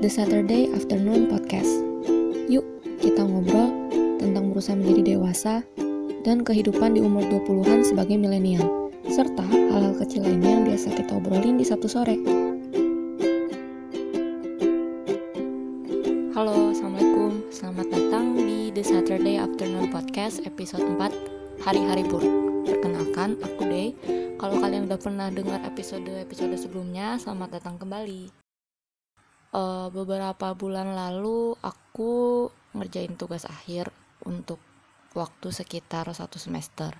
The Saturday Afternoon Podcast. Yuk, kita ngobrol tentang berusaha menjadi dewasa dan kehidupan di umur 20-an sebagai milenial, serta hal-hal kecil lainnya yang biasa kita obrolin di Sabtu sore. Halo, Assalamualaikum. Selamat datang di The Saturday Afternoon Podcast episode 4, Hari-Hari Buruk. Perkenalkan, aku Day. Kalau kalian udah pernah dengar episode-episode sebelumnya, selamat datang kembali uh, beberapa bulan lalu aku ngerjain tugas akhir untuk waktu sekitar satu semester.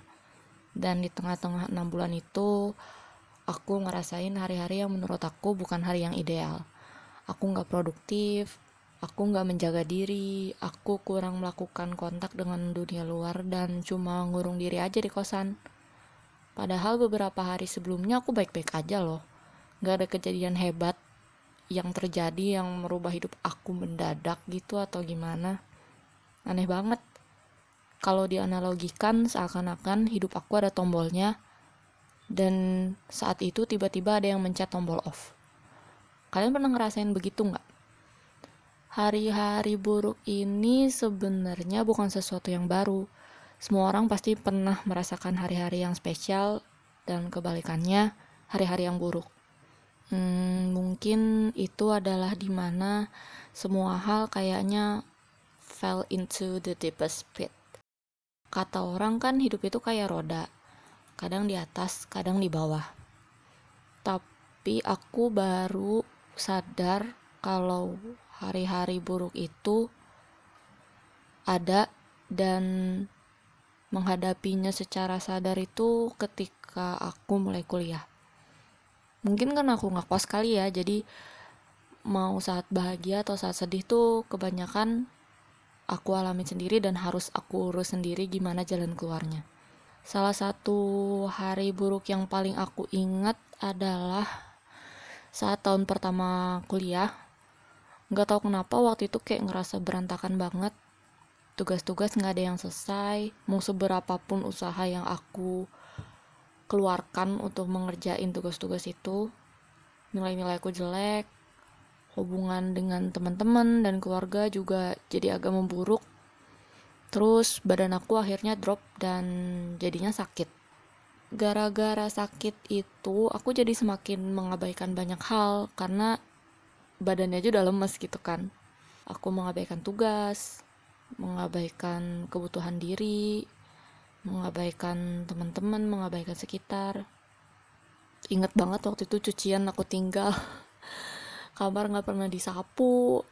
Dan di tengah-tengah enam bulan itu aku ngerasain hari-hari yang menurut aku bukan hari yang ideal. Aku nggak produktif aku nggak menjaga diri aku kurang melakukan kontak dengan dunia luar dan cuma ngurung diri aja di kosan. Padahal beberapa hari sebelumnya aku baik-baik aja loh. Nggak ada kejadian hebat yang terjadi yang merubah hidup aku mendadak gitu atau gimana? Aneh banget. Kalau dianalogikan seakan-akan hidup aku ada tombolnya dan saat itu tiba-tiba ada yang mencet tombol off. Kalian pernah ngerasain begitu nggak? Hari-hari buruk ini sebenarnya bukan sesuatu yang baru. Semua orang pasti pernah merasakan hari-hari yang spesial dan kebalikannya hari-hari yang buruk Hmm, mungkin itu adalah di mana semua hal kayaknya fell into the deepest pit. Kata orang kan hidup itu kayak roda, kadang di atas, kadang di bawah. Tapi aku baru sadar kalau hari-hari buruk itu ada dan menghadapinya secara sadar itu ketika aku mulai kuliah mungkin kan aku nggak kos kali ya jadi mau saat bahagia atau saat sedih tuh kebanyakan aku alami sendiri dan harus aku urus sendiri gimana jalan keluarnya. Salah satu hari buruk yang paling aku ingat adalah saat tahun pertama kuliah. Nggak tahu kenapa waktu itu kayak ngerasa berantakan banget. Tugas-tugas nggak ada yang selesai mau seberapa pun usaha yang aku keluarkan untuk mengerjain tugas-tugas itu. Nilai-nilai aku jelek hubungan dengan teman-teman dan keluarga juga jadi agak memburuk. Terus badan aku akhirnya drop dan jadinya sakit. Gara-gara sakit itu aku jadi semakin mengabaikan banyak hal karena badannya aja udah lemes gitu kan. Aku mengabaikan tugas mengabaikan kebutuhan diri mengabaikan teman-teman, mengabaikan sekitar. Ingat banget waktu itu cucian aku tinggal, kamar nggak pernah disapu,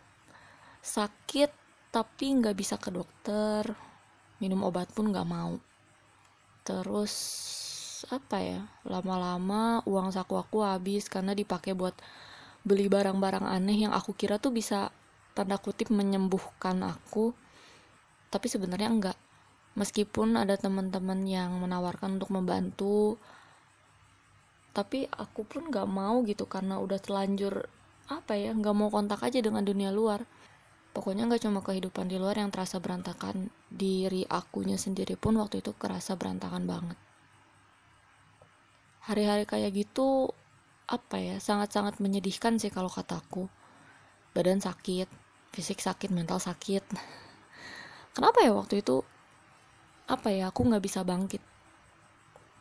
sakit tapi nggak bisa ke dokter, minum obat pun nggak mau. Terus apa ya, lama-lama uang saku aku habis karena dipakai buat beli barang-barang aneh yang aku kira tuh bisa tanda kutip menyembuhkan aku, tapi sebenarnya enggak meskipun ada teman-teman yang menawarkan untuk membantu tapi aku pun gak mau gitu karena udah telanjur apa ya gak mau kontak aja dengan dunia luar. Pokoknya gak cuma kehidupan di luar yang terasa berantakan diri akunya sendiri pun waktu itu kerasa berantakan banget. Hari-hari kayak gitu apa ya sangat-sangat menyedihkan sih kalau kataku badan sakit fisik sakit mental sakit. Kenapa ya waktu itu apa ya aku nggak bisa bangkit.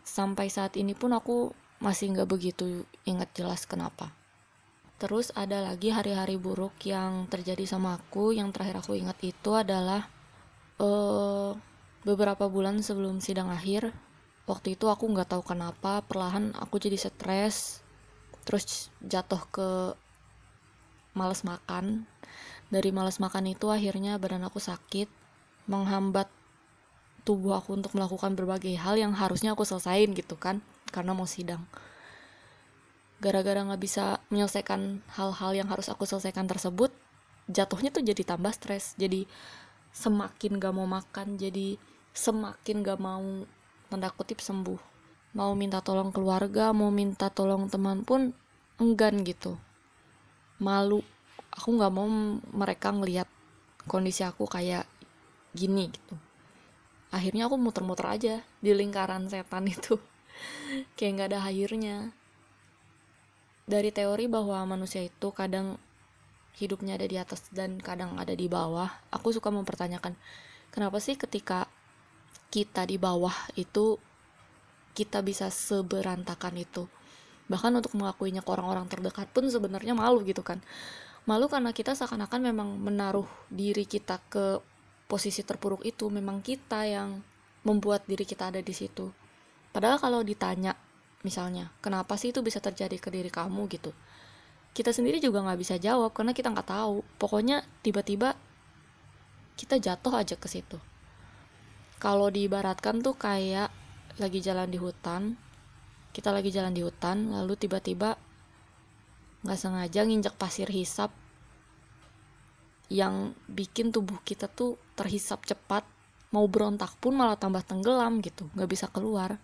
Sampai saat ini pun aku masih nggak begitu ingat jelas kenapa. Terus ada lagi hari-hari buruk yang terjadi sama aku yang terakhir aku ingat itu adalah uh, beberapa bulan sebelum sidang akhir waktu itu aku nggak tahu kenapa perlahan aku jadi stres terus jatuh ke males makan. Dari males makan itu akhirnya badan aku sakit menghambat tubuh aku untuk melakukan berbagai hal yang harusnya aku selesain gitu kan karena mau sidang. Gara-gara nggak bisa menyelesaikan hal-hal yang harus aku selesaikan tersebut jatuhnya tuh jadi tambah stres jadi semakin gak mau makan jadi semakin gak mau tanda kutip sembuh. Mau minta tolong keluarga mau minta tolong teman pun enggan gitu. Malu. Aku nggak mau mereka ngelihat kondisi aku kayak gini gitu akhirnya aku muter-muter aja di lingkaran setan itu. Kayak nggak ada akhirnya. Dari teori bahwa manusia itu kadang hidupnya ada di atas dan kadang ada di bawah aku suka mempertanyakan kenapa sih ketika kita di bawah itu kita bisa seberantakan itu? Bahkan untuk mengakuinya ke orang-orang terdekat pun sebenarnya malu gitu kan. Malu karena kita seakan-akan memang menaruh diri kita ke posisi terpuruk itu memang kita yang membuat diri kita ada di situ. Padahal kalau ditanya misalnya kenapa sih itu bisa terjadi ke diri kamu gitu. Kita sendiri juga nggak bisa jawab karena kita nggak tahu. Pokoknya tiba-tiba kita jatuh aja ke situ. Kalau diibaratkan tuh kayak lagi jalan di hutan kita lagi jalan di hutan lalu tiba-tiba nggak sengaja nginjak pasir hisap yang bikin tubuh kita tuh terhisap cepat mau berontak pun malah tambah tenggelam gitu nggak bisa keluar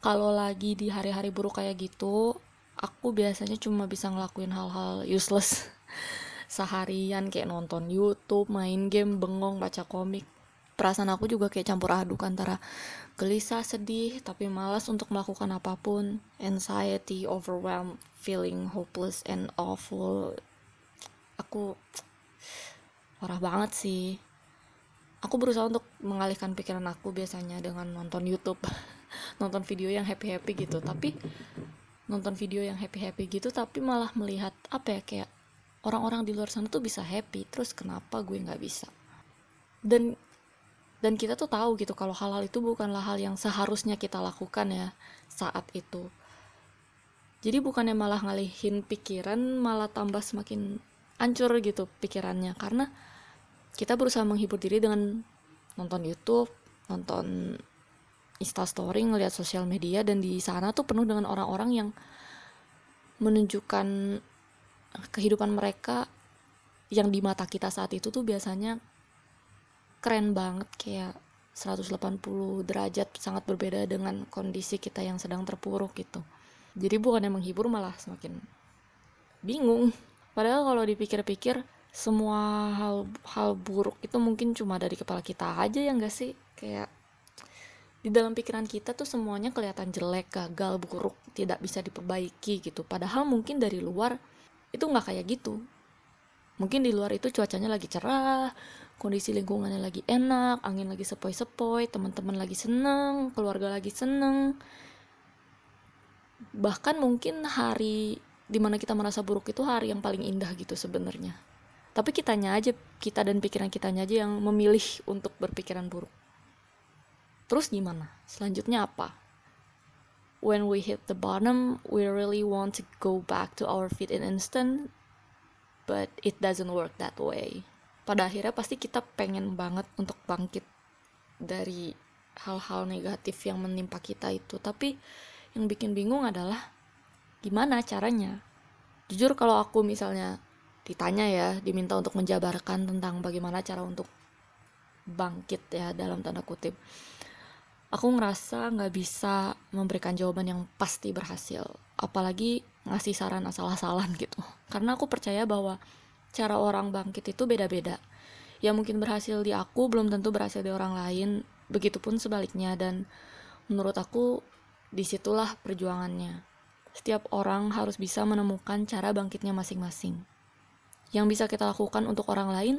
kalau lagi di hari-hari buruk kayak gitu aku biasanya cuma bisa ngelakuin hal-hal useless seharian kayak nonton YouTube, main game, bengong, baca komik. Perasaan aku juga kayak campur aduk antara gelisah, sedih, tapi malas untuk melakukan apa pun, anxiety, overwhelmed, feeling hopeless and awful. Aku parah banget sih. Aku berusaha untuk mengalihkan pikiran aku biasanya dengan nonton YouTube, nonton video yang happy-happy gitu, tapi nonton video yang happy happy gitu tapi malah melihat apa ya kayak orang-orang di luar sana tuh bisa happy terus kenapa gue nggak bisa? Dan dan kita tuh tahu gitu kalau hal-hal itu bukanlah hal yang seharusnya kita lakukan ya saat itu. Jadi bukannya malah ngalihin pikiran malah tambah semakin ancur gitu pikirannya. Karena kita berusaha menghibur diri dengan nonton YouTube nonton instastory ngelihat sosial media dan di sana tuh penuh dengan orang-orang yang menunjukkan kehidupan mereka yang di mata kita saat itu tuh biasanya keren banget kayak 180 derajat sangat berbeda dengan kondisi kita yang sedang terpuruk gitu. Jadi bukan yang menghibur malah semakin bingung. Padahal kalau dipikir-pikir semua hal hal buruk itu mungkin cuma dari kepala kita aja ya enggak sih kayak di dalam pikiran kita tuh semuanya kelihatan jelek, gagal, buruk, tidak bisa diperbaiki gitu. Padahal mungkin dari luar itu nggak kayak gitu. Mungkin di luar itu cuacanya lagi cerah, kondisi lingkungannya lagi enak, angin lagi sepoi-sepoi, teman-teman lagi seneng, keluarga lagi seneng. Bahkan mungkin hari di mana kita merasa buruk itu hari yang paling indah gitu sebenarnya. Tapi kitanya aja, kita dan pikiran kitanya aja yang memilih untuk berpikiran buruk. Terus gimana? Selanjutnya apa? When we hit the bottom, we really want to go back to our feet in instant, but it doesn't work that way. Pada akhirnya pasti kita pengen banget untuk bangkit dari hal-hal negatif yang menimpa kita itu. Tapi yang bikin bingung adalah gimana caranya. Jujur kalau aku misalnya ditanya ya, diminta untuk menjabarkan tentang bagaimana cara untuk bangkit ya dalam tanda kutip. Aku ngerasa nggak bisa memberikan jawaban yang pasti berhasil apalagi ngasih saran asal-asalan gitu. Karena aku percaya bahwa cara orang bangkit itu beda-beda. Yang mungkin berhasil di aku belum tentu berhasil di orang lain begitupun sebaliknya. Dan menurut aku di situlah perjuangannya. Setiap orang harus bisa menemukan cara bangkitnya masing-masing yang bisa kita lakukan untuk orang lain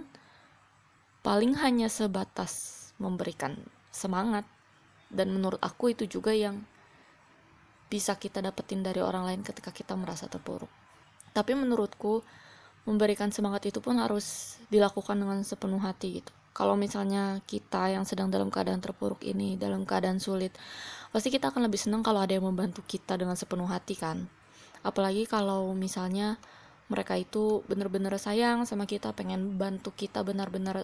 paling hanya sebatas memberikan semangat. Dan menurut aku itu juga yang bisa kita dapetin dari orang lain ketika kita merasa terpuruk. Tapi menurutku memberikan semangat itu pun harus dilakukan dengan sepenuh hati gitu. Kalau misalnya kita yang sedang dalam keadaan terpuruk ini dalam keadaan sulit pasti kita akan lebih senang kalau ada yang membantu kita dengan sepenuh hati kan. Apalagi kalau misalnya mereka itu benar-benar sayang sama kita pengen bantu kita benar-benar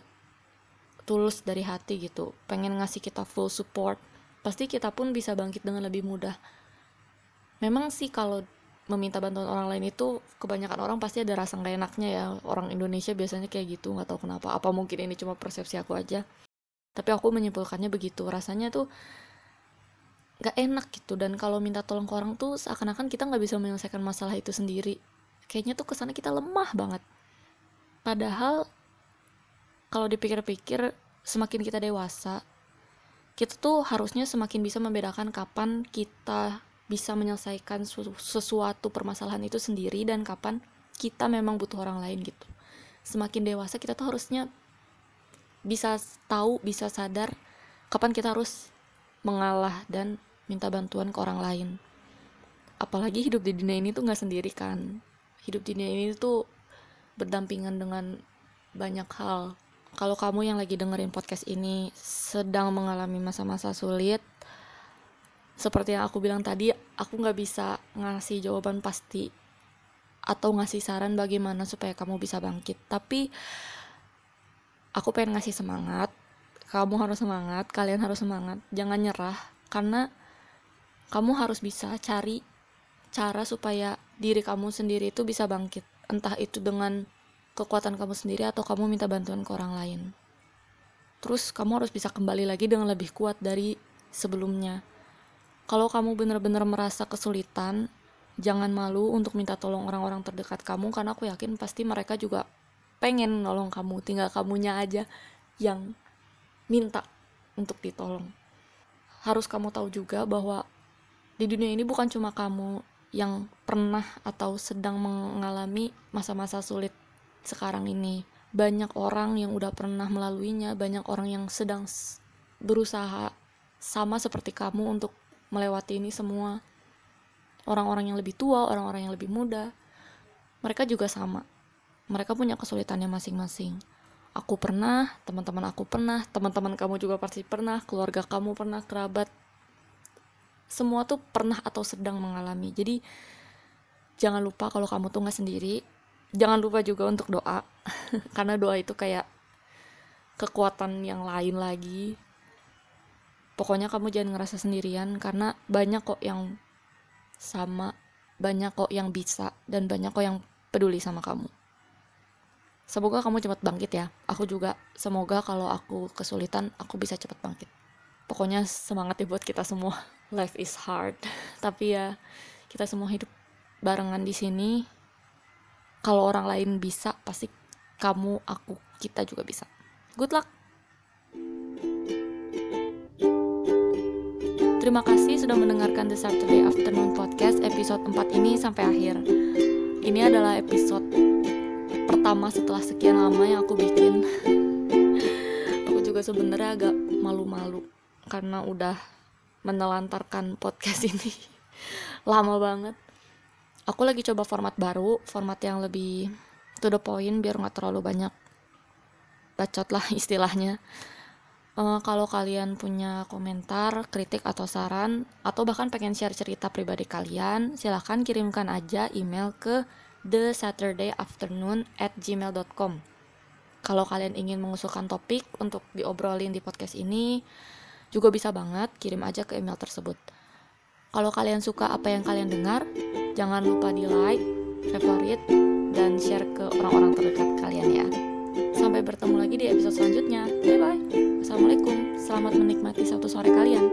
tulus dari hati gitu. Pengen ngasih kita full support. Pasti kita pun bisa bangkit dengan lebih mudah. Memang sih kalau meminta bantuan orang lain itu kebanyakan orang pasti ada rasa gak enaknya ya. Orang Indonesia biasanya kayak gitu nggak tahu kenapa. Apa mungkin ini cuma persepsi aku aja? Tapi aku menyimpulkannya begitu. Rasanya tuh nggak enak gitu. Dan kalau minta tolong ke orang tuh seakan-akan kita nggak bisa menyelesaikan masalah itu sendiri kayaknya tuh ke sana kita lemah banget. Padahal kalau dipikir-pikir semakin kita dewasa kita tuh harusnya semakin bisa membedakan kapan kita bisa menyelesaikan sesuatu permasalahan itu sendiri dan kapan kita memang butuh orang lain gitu. Semakin dewasa kita tuh harusnya bisa tahu bisa sadar kapan kita harus mengalah dan minta bantuan ke orang lain. Apalagi hidup di dunia ini tuh nggak sendiri kan hidup di dunia ini tuh berdampingan dengan banyak hal. Kalau kamu yang lagi dengerin podcast ini sedang mengalami masa-masa sulit seperti yang aku bilang tadi aku nggak bisa ngasih jawaban pasti atau ngasih saran bagaimana supaya kamu bisa bangkit. Tapi aku pengen ngasih semangat. Kamu harus semangat kalian harus semangat. Jangan nyerah karena kamu harus bisa cari cara supaya diri kamu sendiri itu bisa bangkit. Entah itu dengan kekuatan kamu sendiri atau kamu minta bantuan ke orang lain. Terus kamu harus bisa kembali lagi dengan lebih kuat dari sebelumnya. Kalau kamu benar-benar merasa kesulitan jangan malu untuk minta tolong orang-orang terdekat kamu karena aku yakin pasti mereka juga pengen nolong kamu. Tinggal kamunya aja yang minta untuk ditolong. Harus kamu tahu juga bahwa di dunia ini bukan cuma kamu yang pernah atau sedang mengalami masa-masa sulit sekarang ini. Banyak orang yang udah pernah melaluinya, banyak orang yang sedang berusaha sama seperti kamu untuk melewati ini semua. Orang-orang yang lebih tua, orang-orang yang lebih muda, mereka juga sama. Mereka punya kesulitannya masing-masing. Aku pernah, teman-teman aku pernah, teman-teman kamu juga pasti pernah, keluarga kamu pernah, kerabat semua tuh pernah atau sedang mengalami. Jadi jangan lupa kalau kamu tuh nggak sendiri jangan lupa juga untuk doa. Karena doa itu kayak kekuatan yang lain lagi. Pokoknya kamu jangan ngerasa sendirian karena banyak kok yang sama banyak kok yang bisa dan banyak kok yang peduli sama kamu. Semoga kamu cepat bangkit ya. Aku juga semoga kalau aku kesulitan aku bisa cepat bangkit. Pokoknya semangat ya buat kita semua life is hard tapi ya kita semua hidup barengan di sini kalau orang lain bisa pasti kamu aku kita juga bisa good luck Terima kasih sudah mendengarkan The Saturday Afternoon Podcast episode 4 ini sampai akhir. Ini adalah episode pertama setelah sekian lama yang aku bikin. aku juga sebenarnya agak malu-malu karena udah menelantarkan podcast ini. Lama banget. Aku lagi coba format baru format yang lebih to the point biar nggak terlalu banyak bacot lah istilahnya. Uh, kalau kalian punya komentar kritik atau saran atau bahkan pengen share cerita pribadi kalian silahkan kirimkan aja email ke the saturday afternoon at gmail.com kalau kalian ingin mengusulkan topik untuk diobrolin di podcast ini juga bisa banget kirim aja ke email tersebut. Kalau kalian suka apa yang kalian dengar, jangan lupa di like, favorit, dan share ke orang-orang terdekat kalian ya. Sampai bertemu lagi di episode selanjutnya. Bye bye. Assalamualaikum. Selamat menikmati satu sore kalian.